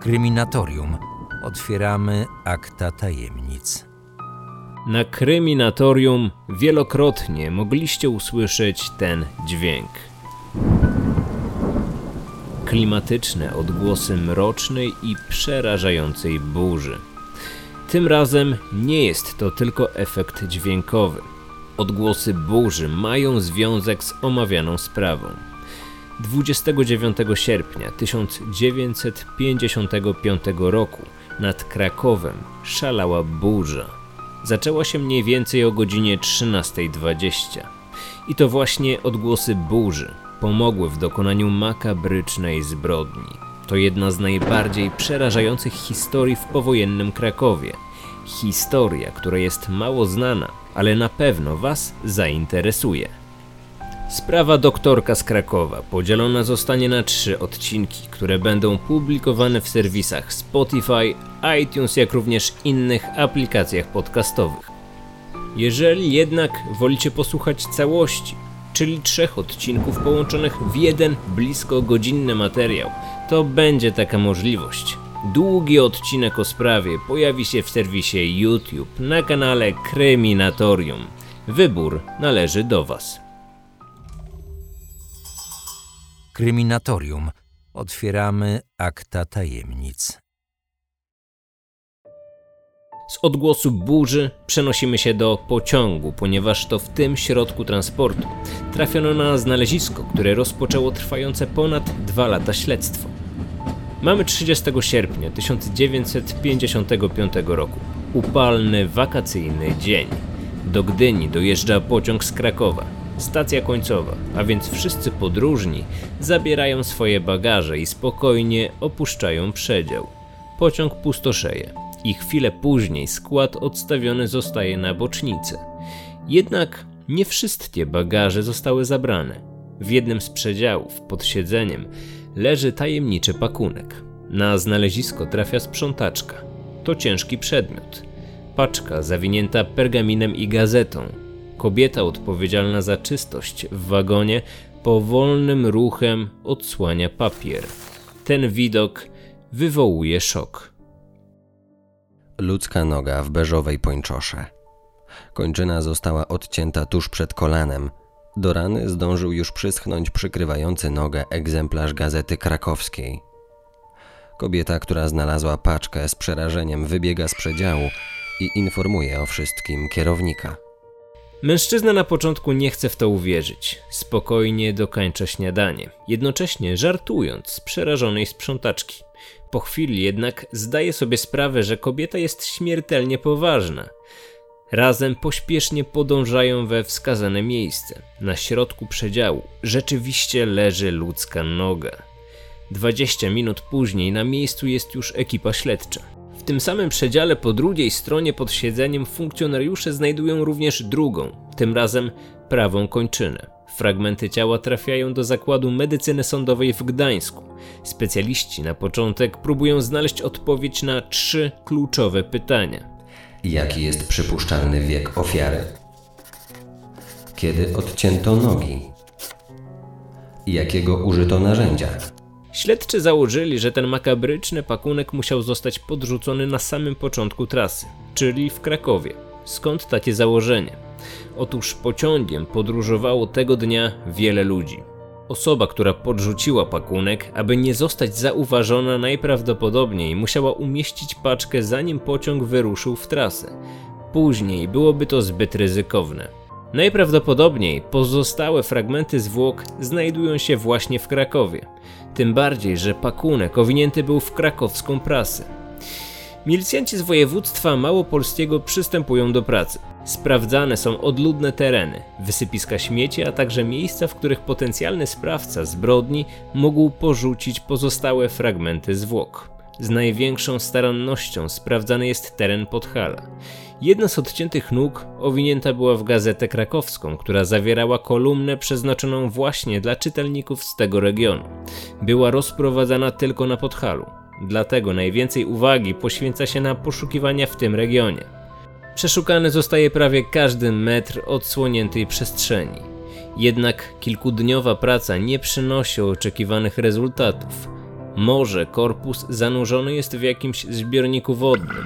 Kryminatorium. Otwieramy akta tajemnic. Na kryminatorium wielokrotnie mogliście usłyszeć ten dźwięk. Klimatyczne odgłosy mrocznej i przerażającej burzy. Tym razem nie jest to tylko efekt dźwiękowy. Odgłosy burzy mają związek z omawianą sprawą. 29 sierpnia 1955 roku nad Krakowem szalała burza. Zaczęła się mniej więcej o godzinie 13.20. I to właśnie odgłosy burzy pomogły w dokonaniu makabrycznej zbrodni. To jedna z najbardziej przerażających historii w powojennym Krakowie. Historia, która jest mało znana, ale na pewno Was zainteresuje. Sprawa doktorka z Krakowa podzielona zostanie na trzy odcinki, które będą publikowane w serwisach Spotify, iTunes, jak również innych aplikacjach podcastowych. Jeżeli jednak wolicie posłuchać całości, czyli trzech odcinków połączonych w jeden blisko godzinny materiał, to będzie taka możliwość. Długi odcinek o sprawie pojawi się w serwisie YouTube na kanale Kryminatorium. Wybór należy do Was. Kryminatorium. Otwieramy akta tajemnic. Z odgłosu burzy przenosimy się do pociągu, ponieważ to w tym środku transportu trafiono na znalezisko, które rozpoczęło trwające ponad dwa lata śledztwo. Mamy 30 sierpnia 1955 roku. Upalny, wakacyjny dzień. Do Gdyni dojeżdża pociąg z Krakowa. Stacja końcowa, a więc wszyscy podróżni zabierają swoje bagaże i spokojnie opuszczają przedział. Pociąg pustoszeje i chwilę później skład odstawiony zostaje na bocznicę. Jednak nie wszystkie bagaże zostały zabrane. W jednym z przedziałów, pod siedzeniem, leży tajemniczy pakunek. Na znalezisko trafia sprzątaczka. To ciężki przedmiot. Paczka zawinięta pergaminem i gazetą. Kobieta odpowiedzialna za czystość w wagonie powolnym ruchem odsłania papier. Ten widok wywołuje szok. Ludzka noga w beżowej pończosze. Kończyna została odcięta tuż przed kolanem. Do rany zdążył już przyschnąć przykrywający nogę egzemplarz gazety krakowskiej. Kobieta, która znalazła paczkę z przerażeniem, wybiega z przedziału i informuje o wszystkim kierownika. Mężczyzna na początku nie chce w to uwierzyć. Spokojnie dokończa śniadanie, jednocześnie żartując z przerażonej sprzątaczki. Po chwili jednak zdaje sobie sprawę, że kobieta jest śmiertelnie poważna. Razem pośpiesznie podążają we wskazane miejsce. Na środku przedziału rzeczywiście leży ludzka noga. 20 minut później na miejscu jest już ekipa śledcza. W tym samym przedziale po drugiej stronie pod siedzeniem funkcjonariusze znajdują również drugą, tym razem prawą kończynę. Fragmenty ciała trafiają do zakładu medycyny sądowej w Gdańsku. Specjaliści na początek próbują znaleźć odpowiedź na trzy kluczowe pytania. Jaki jest przypuszczalny wiek ofiary? Kiedy odcięto nogi? Jakiego użyto narzędzia? Śledczy założyli, że ten makabryczny pakunek musiał zostać podrzucony na samym początku trasy, czyli w Krakowie. Skąd takie założenie? Otóż pociągiem podróżowało tego dnia wiele ludzi. Osoba, która podrzuciła pakunek, aby nie zostać zauważona, najprawdopodobniej musiała umieścić paczkę zanim pociąg wyruszył w trasę. Później byłoby to zbyt ryzykowne. Najprawdopodobniej pozostałe fragmenty zwłok znajdują się właśnie w Krakowie. Tym bardziej, że pakunek owinięty był w krakowską prasę. Milicjanci z województwa małopolskiego przystępują do pracy. Sprawdzane są odludne tereny, wysypiska śmieci, a także miejsca, w których potencjalny sprawca zbrodni mógł porzucić pozostałe fragmenty zwłok. Z największą starannością sprawdzany jest teren Podhala. Jedna z odciętych nóg owinięta była w gazetę krakowską, która zawierała kolumnę przeznaczoną właśnie dla czytelników z tego regionu. Była rozprowadzana tylko na Podhalu, dlatego najwięcej uwagi poświęca się na poszukiwania w tym regionie. Przeszukany zostaje prawie każdy metr odsłoniętej przestrzeni. Jednak kilkudniowa praca nie przynosi oczekiwanych rezultatów. Może korpus zanurzony jest w jakimś zbiorniku wodnym,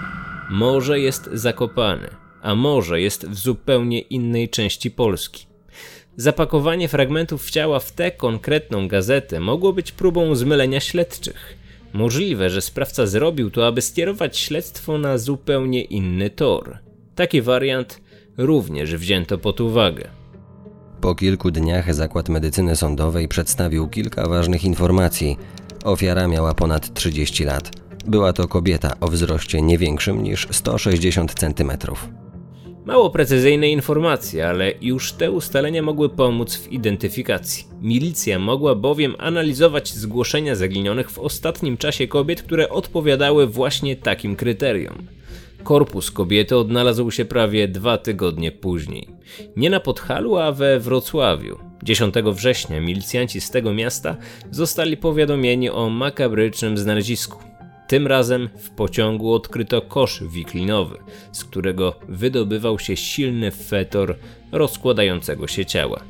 może jest zakopany, a może jest w zupełnie innej części Polski. Zapakowanie fragmentów ciała w tę konkretną gazetę mogło być próbą zmylenia śledczych. Możliwe, że sprawca zrobił to, aby skierować śledztwo na zupełnie inny tor. Taki wariant również wzięto pod uwagę. Po kilku dniach Zakład Medycyny Sądowej przedstawił kilka ważnych informacji. Ofiara miała ponad 30 lat. Była to kobieta o wzroście nie większym niż 160 cm. Mało precyzyjne informacje, ale już te ustalenia mogły pomóc w identyfikacji. Milicja mogła bowiem analizować zgłoszenia zaginionych w ostatnim czasie kobiet, które odpowiadały właśnie takim kryterium. Korpus kobiety odnalazł się prawie dwa tygodnie później. Nie na Podhalu, a we Wrocławiu. 10 września milicjanci z tego miasta zostali powiadomieni o makabrycznym znalezisku. Tym razem w pociągu odkryto kosz wiklinowy, z którego wydobywał się silny fetor rozkładającego się ciała.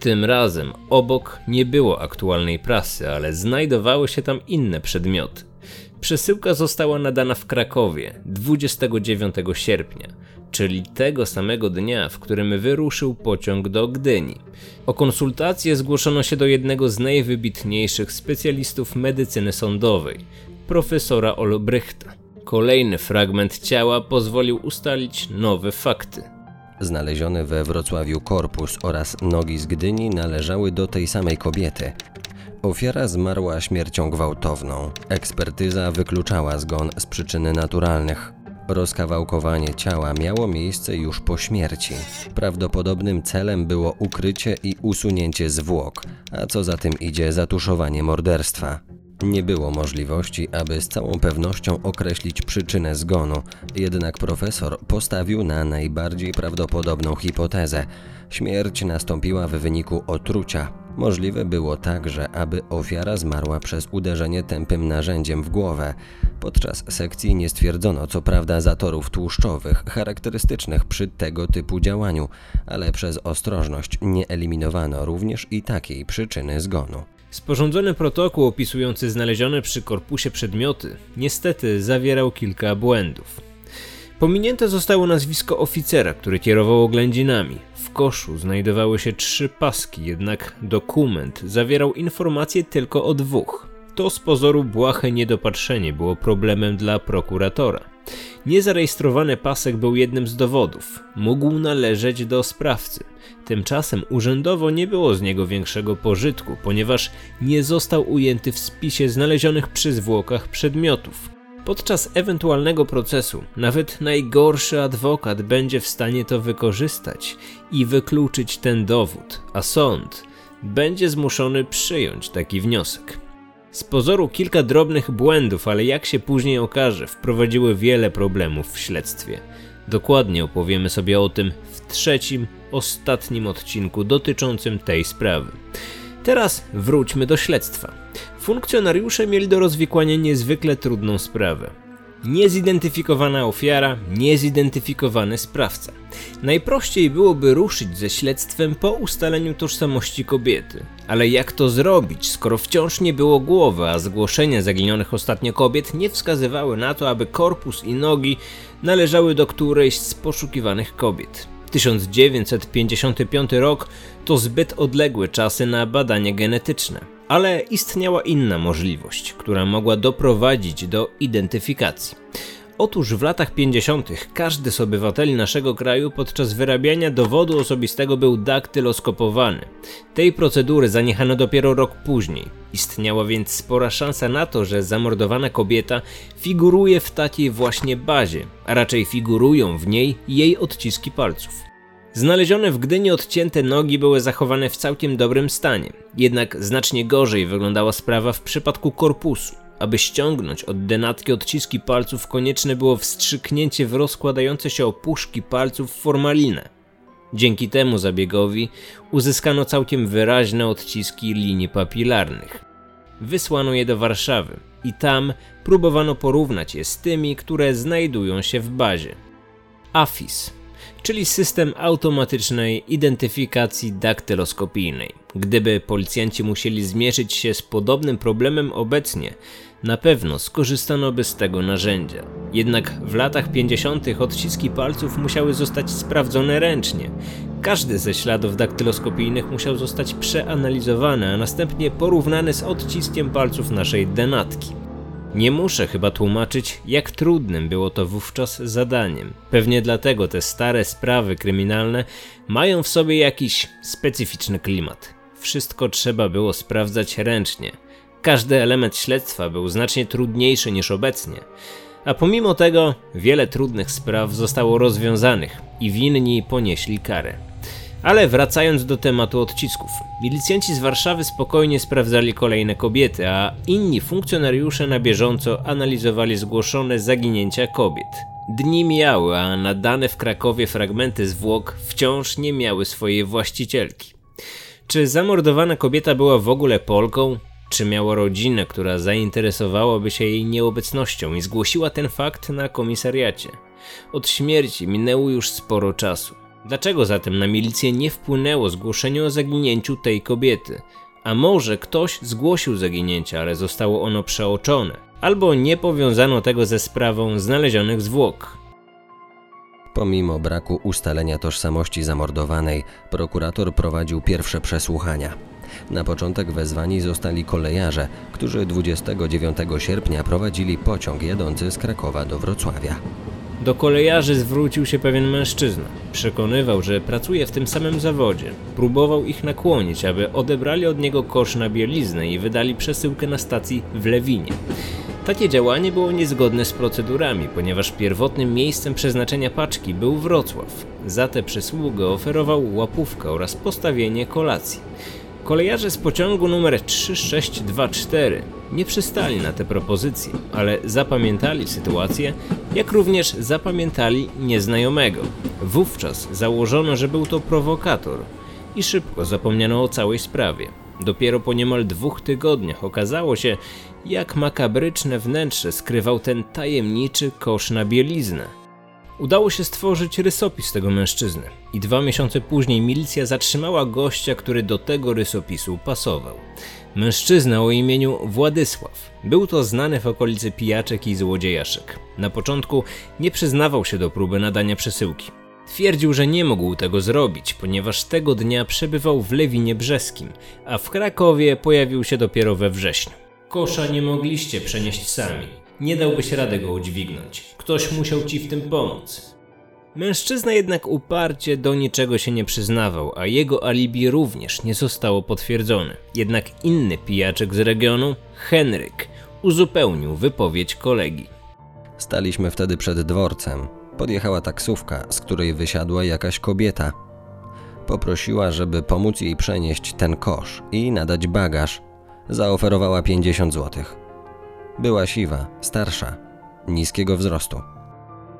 Tym razem obok nie było aktualnej prasy, ale znajdowały się tam inne przedmioty. Przesyłka została nadana w Krakowie 29 sierpnia, czyli tego samego dnia, w którym wyruszył pociąg do Gdyni. O konsultację zgłoszono się do jednego z najwybitniejszych specjalistów medycyny sądowej, profesora Olbrychta. Kolejny fragment ciała pozwolił ustalić nowe fakty. Znaleziony we Wrocławiu korpus oraz nogi z Gdyni należały do tej samej kobiety. Ofiara zmarła śmiercią gwałtowną. Ekspertyza wykluczała zgon z przyczyn naturalnych. Rozkawałkowanie ciała miało miejsce już po śmierci. Prawdopodobnym celem było ukrycie i usunięcie zwłok, a co za tym idzie zatuszowanie morderstwa. Nie było możliwości, aby z całą pewnością określić przyczynę zgonu, jednak profesor postawił na najbardziej prawdopodobną hipotezę. Śmierć nastąpiła w wyniku otrucia. Możliwe było także, aby ofiara zmarła przez uderzenie tępym narzędziem w głowę. Podczas sekcji nie stwierdzono co prawda zatorów tłuszczowych charakterystycznych przy tego typu działaniu, ale przez ostrożność nie eliminowano również i takiej przyczyny zgonu. Sporządzony protokół opisujący znalezione przy korpusie przedmioty niestety zawierał kilka błędów. Pominięte zostało nazwisko oficera, który kierował oględzinami. W koszu znajdowały się trzy paski, jednak dokument zawierał informacje tylko o dwóch. To z pozoru błahe niedopatrzenie było problemem dla prokuratora. Niezarejestrowany pasek był jednym z dowodów. Mógł należeć do sprawcy. Tymczasem urzędowo nie było z niego większego pożytku, ponieważ nie został ujęty w spisie znalezionych przy zwłokach przedmiotów. Podczas ewentualnego procesu nawet najgorszy adwokat będzie w stanie to wykorzystać i wykluczyć ten dowód, a sąd będzie zmuszony przyjąć taki wniosek. Z pozoru kilka drobnych błędów, ale jak się później okaże, wprowadziły wiele problemów w śledztwie. Dokładnie opowiemy sobie o tym w trzecim, ostatnim odcinku dotyczącym tej sprawy. Teraz wróćmy do śledztwa. Funkcjonariusze mieli do rozwikłania niezwykle trudną sprawę. Niezidentyfikowana ofiara, niezidentyfikowany sprawca. Najprościej byłoby ruszyć ze śledztwem po ustaleniu tożsamości kobiety. Ale jak to zrobić, skoro wciąż nie było głowy, a zgłoszenia zaginionych ostatnio kobiet nie wskazywały na to, aby korpus i nogi należały do którejś z poszukiwanych kobiet? 1955 rok to zbyt odległe czasy na badania genetyczne. Ale istniała inna możliwość, która mogła doprowadzić do identyfikacji. Otóż w latach 50. każdy z obywateli naszego kraju podczas wyrabiania dowodu osobistego był daktyloskopowany. Tej procedury zaniechano dopiero rok później. Istniała więc spora szansa na to, że zamordowana kobieta figuruje w takiej właśnie bazie, a raczej figurują w niej jej odciski palców. Znalezione w Gdyni odcięte nogi były zachowane w całkiem dobrym stanie, jednak znacznie gorzej wyglądała sprawa w przypadku korpusu. Aby ściągnąć od denatki odciski palców konieczne było wstrzyknięcie w rozkładające się opuszki palców formalinę. Dzięki temu zabiegowi uzyskano całkiem wyraźne odciski linii papilarnych. Wysłano je do Warszawy i tam próbowano porównać je z tymi, które znajdują się w bazie. AFIS czyli system automatycznej identyfikacji daktyloskopijnej. Gdyby policjanci musieli zmierzyć się z podobnym problemem obecnie, na pewno skorzystano by z tego narzędzia. Jednak w latach 50. odciski palców musiały zostać sprawdzone ręcznie. Każdy ze śladów daktyloskopijnych musiał zostać przeanalizowany, a następnie porównany z odciskiem palców naszej denatki. Nie muszę chyba tłumaczyć, jak trudnym było to wówczas zadaniem. Pewnie dlatego te stare sprawy kryminalne mają w sobie jakiś specyficzny klimat. Wszystko trzeba było sprawdzać ręcznie. Każdy element śledztwa był znacznie trudniejszy niż obecnie. A pomimo tego wiele trudnych spraw zostało rozwiązanych i winni ponieśli karę. Ale wracając do tematu odcisków. Milicjanci z Warszawy spokojnie sprawdzali kolejne kobiety, a inni funkcjonariusze na bieżąco analizowali zgłoszone zaginięcia kobiet. Dni mijały, a nadane w Krakowie fragmenty zwłok wciąż nie miały swojej właścicielki. Czy zamordowana kobieta była w ogóle Polką? Czy miała rodzinę, która zainteresowałaby się jej nieobecnością i zgłosiła ten fakt na komisariacie? Od śmierci minęło już sporo czasu. Dlaczego zatem na milicję nie wpłynęło zgłoszenie o zaginięciu tej kobiety? A może ktoś zgłosił zaginięcie, ale zostało ono przeoczone? Albo nie powiązano tego ze sprawą znalezionych zwłok? Pomimo braku ustalenia tożsamości zamordowanej, prokurator prowadził pierwsze przesłuchania. Na początek wezwani zostali kolejarze, którzy 29 sierpnia prowadzili pociąg jadący z Krakowa do Wrocławia. Do kolejarzy zwrócił się pewien mężczyzna. Przekonywał, że pracuje w tym samym zawodzie. Próbował ich nakłonić, aby odebrali od niego kosz na bieliznę i wydali przesyłkę na stacji w Lewinie. Takie działanie było niezgodne z procedurami, ponieważ pierwotnym miejscem przeznaczenia paczki był Wrocław. Za tę przysługę oferował łapówkę oraz postawienie kolacji. Kolejarze z pociągu numer 3624 nie przystali na te propozycje, ale zapamiętali sytuację, jak również zapamiętali nieznajomego. Wówczas założono, że był to prowokator i szybko zapomniano o całej sprawie. Dopiero po niemal dwóch tygodniach okazało się, jak makabryczne wnętrze skrywał ten tajemniczy kosz na bieliznę. Udało się stworzyć rysopis tego mężczyzny i dwa miesiące później milicja zatrzymała gościa, który do tego rysopisu pasował. Mężczyzna o imieniu Władysław. Był to znany w okolicy pijaczek i złodziejaszek. Na początku nie przyznawał się do próby nadania przesyłki. Twierdził, że nie mógł tego zrobić, ponieważ tego dnia przebywał w Lewinie Brzeskim, a w Krakowie pojawił się dopiero we wrześniu. Kosza nie mogliście przenieść sami. Nie dałbyś rady go udźwignąć. Ktoś musiał ci w tym pomóc. Mężczyzna jednak uparcie do niczego się nie przyznawał, a jego alibi również nie zostało potwierdzone. Jednak inny pijaczek z regionu, Henryk, uzupełnił wypowiedź kolegi. Staliśmy wtedy przed dworcem. Podjechała taksówka, z której wysiadła jakaś kobieta. Poprosiła, żeby pomóc jej przenieść ten kosz i nadać bagaż. Zaoferowała 50 złotych. Była siwa, starsza, niskiego wzrostu.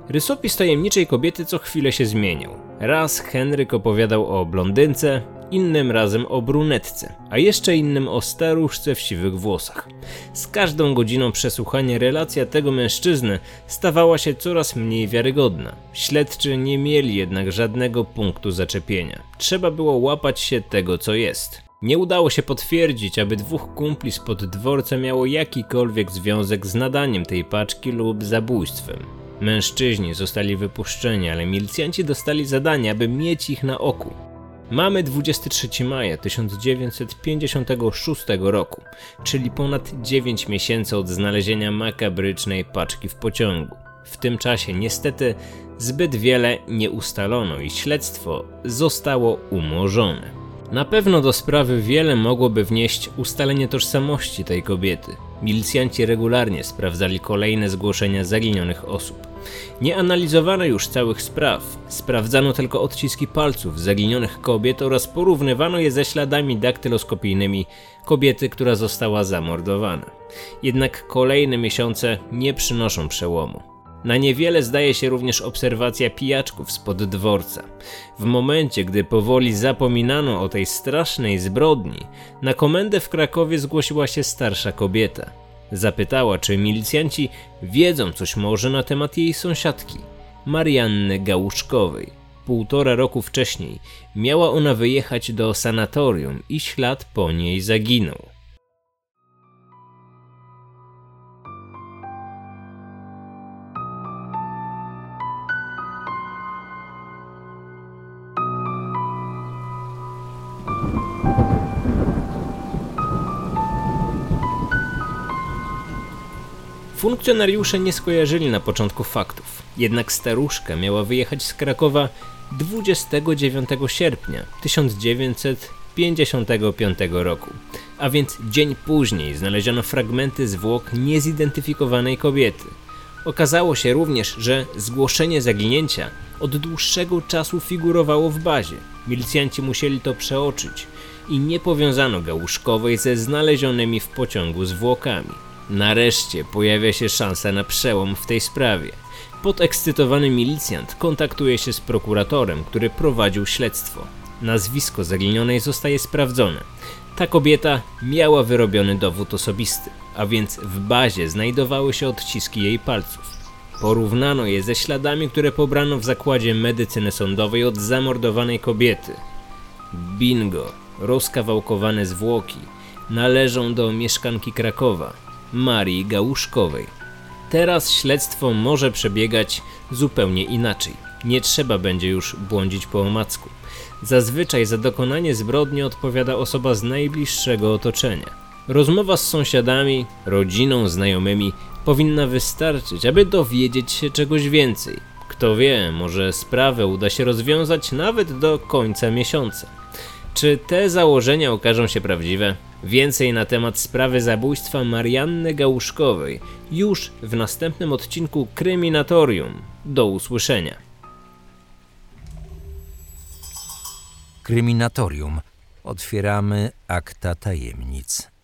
Rysopis tajemniczej kobiety co chwilę się zmieniał. Raz Henryk opowiadał o blondynce, innym razem o brunetce, a jeszcze innym o staruszce w siwych włosach. Z każdą godziną przesłuchania relacja tego mężczyzny stawała się coraz mniej wiarygodna. Śledczy nie mieli jednak żadnego punktu zaczepienia. Trzeba było łapać się tego, co jest. Nie udało się potwierdzić, aby dwóch kumpli spod dworca miało jakikolwiek związek z nadaniem tej paczki lub zabójstwem. Mężczyźni zostali wypuszczeni, ale milicjanci dostali zadanie, aby mieć ich na oku. Mamy 23 maja 1956 roku, czyli ponad 9 miesięcy od znalezienia makabrycznej paczki w pociągu. W tym czasie niestety zbyt wiele nie ustalono i śledztwo zostało umorzone. Na pewno do sprawy wiele mogłoby wnieść ustalenie tożsamości tej kobiety. Milicjanci regularnie sprawdzali kolejne zgłoszenia zaginionych osób. Nie analizowano już całych spraw, sprawdzano tylko odciski palców zaginionych kobiet oraz porównywano je ze śladami daktyloskopijnymi kobiety, która została zamordowana. Jednak kolejne miesiące nie przynoszą przełomu. Na niewiele zdaje się również obserwacja pijaczków spod dworca. W momencie, gdy powoli zapominano o tej strasznej zbrodni, na komendę w Krakowie zgłosiła się starsza kobieta. Zapytała, czy milicjanci wiedzą coś może na temat jej sąsiadki, Marianny Gałuszkowej. półtora roku wcześniej miała ona wyjechać do sanatorium i ślad po niej zaginął. Funkcjonariusze nie skojarzyli na początku faktów, jednak staruszka miała wyjechać z Krakowa 29 sierpnia 1955 roku, a więc dzień później znaleziono fragmenty zwłok niezidentyfikowanej kobiety. Okazało się również, że zgłoszenie zaginięcia od dłuższego czasu figurowało w bazie. Milicjanci musieli to przeoczyć i nie powiązano Gałuszkowej ze znalezionymi w pociągu zwłokami. Nareszcie pojawia się szansa na przełom w tej sprawie. Podekscytowany milicjant kontaktuje się z prokuratorem, który prowadził śledztwo. Nazwisko zaginionej zostaje sprawdzone. Ta kobieta miała wyrobiony dowód osobisty, a więc w bazie znajdowały się odciski jej palców. Porównano je ze śladami, które pobrano w zakładzie medycyny sądowej od zamordowanej kobiety. Bingo, rozkawałkowane zwłoki należą do mieszkanki Krakowa, Marii Gałuszkowej. Teraz śledztwo może przebiegać zupełnie inaczej. Nie trzeba będzie już błądzić po omacku. Zazwyczaj za dokonanie zbrodni odpowiada osoba z najbliższego otoczenia. Rozmowa z sąsiadami, rodziną, znajomymi powinna wystarczyć, aby dowiedzieć się czegoś więcej. Kto wie, może sprawę uda się rozwiązać nawet do końca miesiąca. Czy te założenia okażą się prawdziwe? Więcej na temat sprawy zabójstwa Marianny Gałuszkowej już w następnym odcinku Kryminatorium. Do usłyszenia. Kryminatorium. Otwieramy akta tajemnic.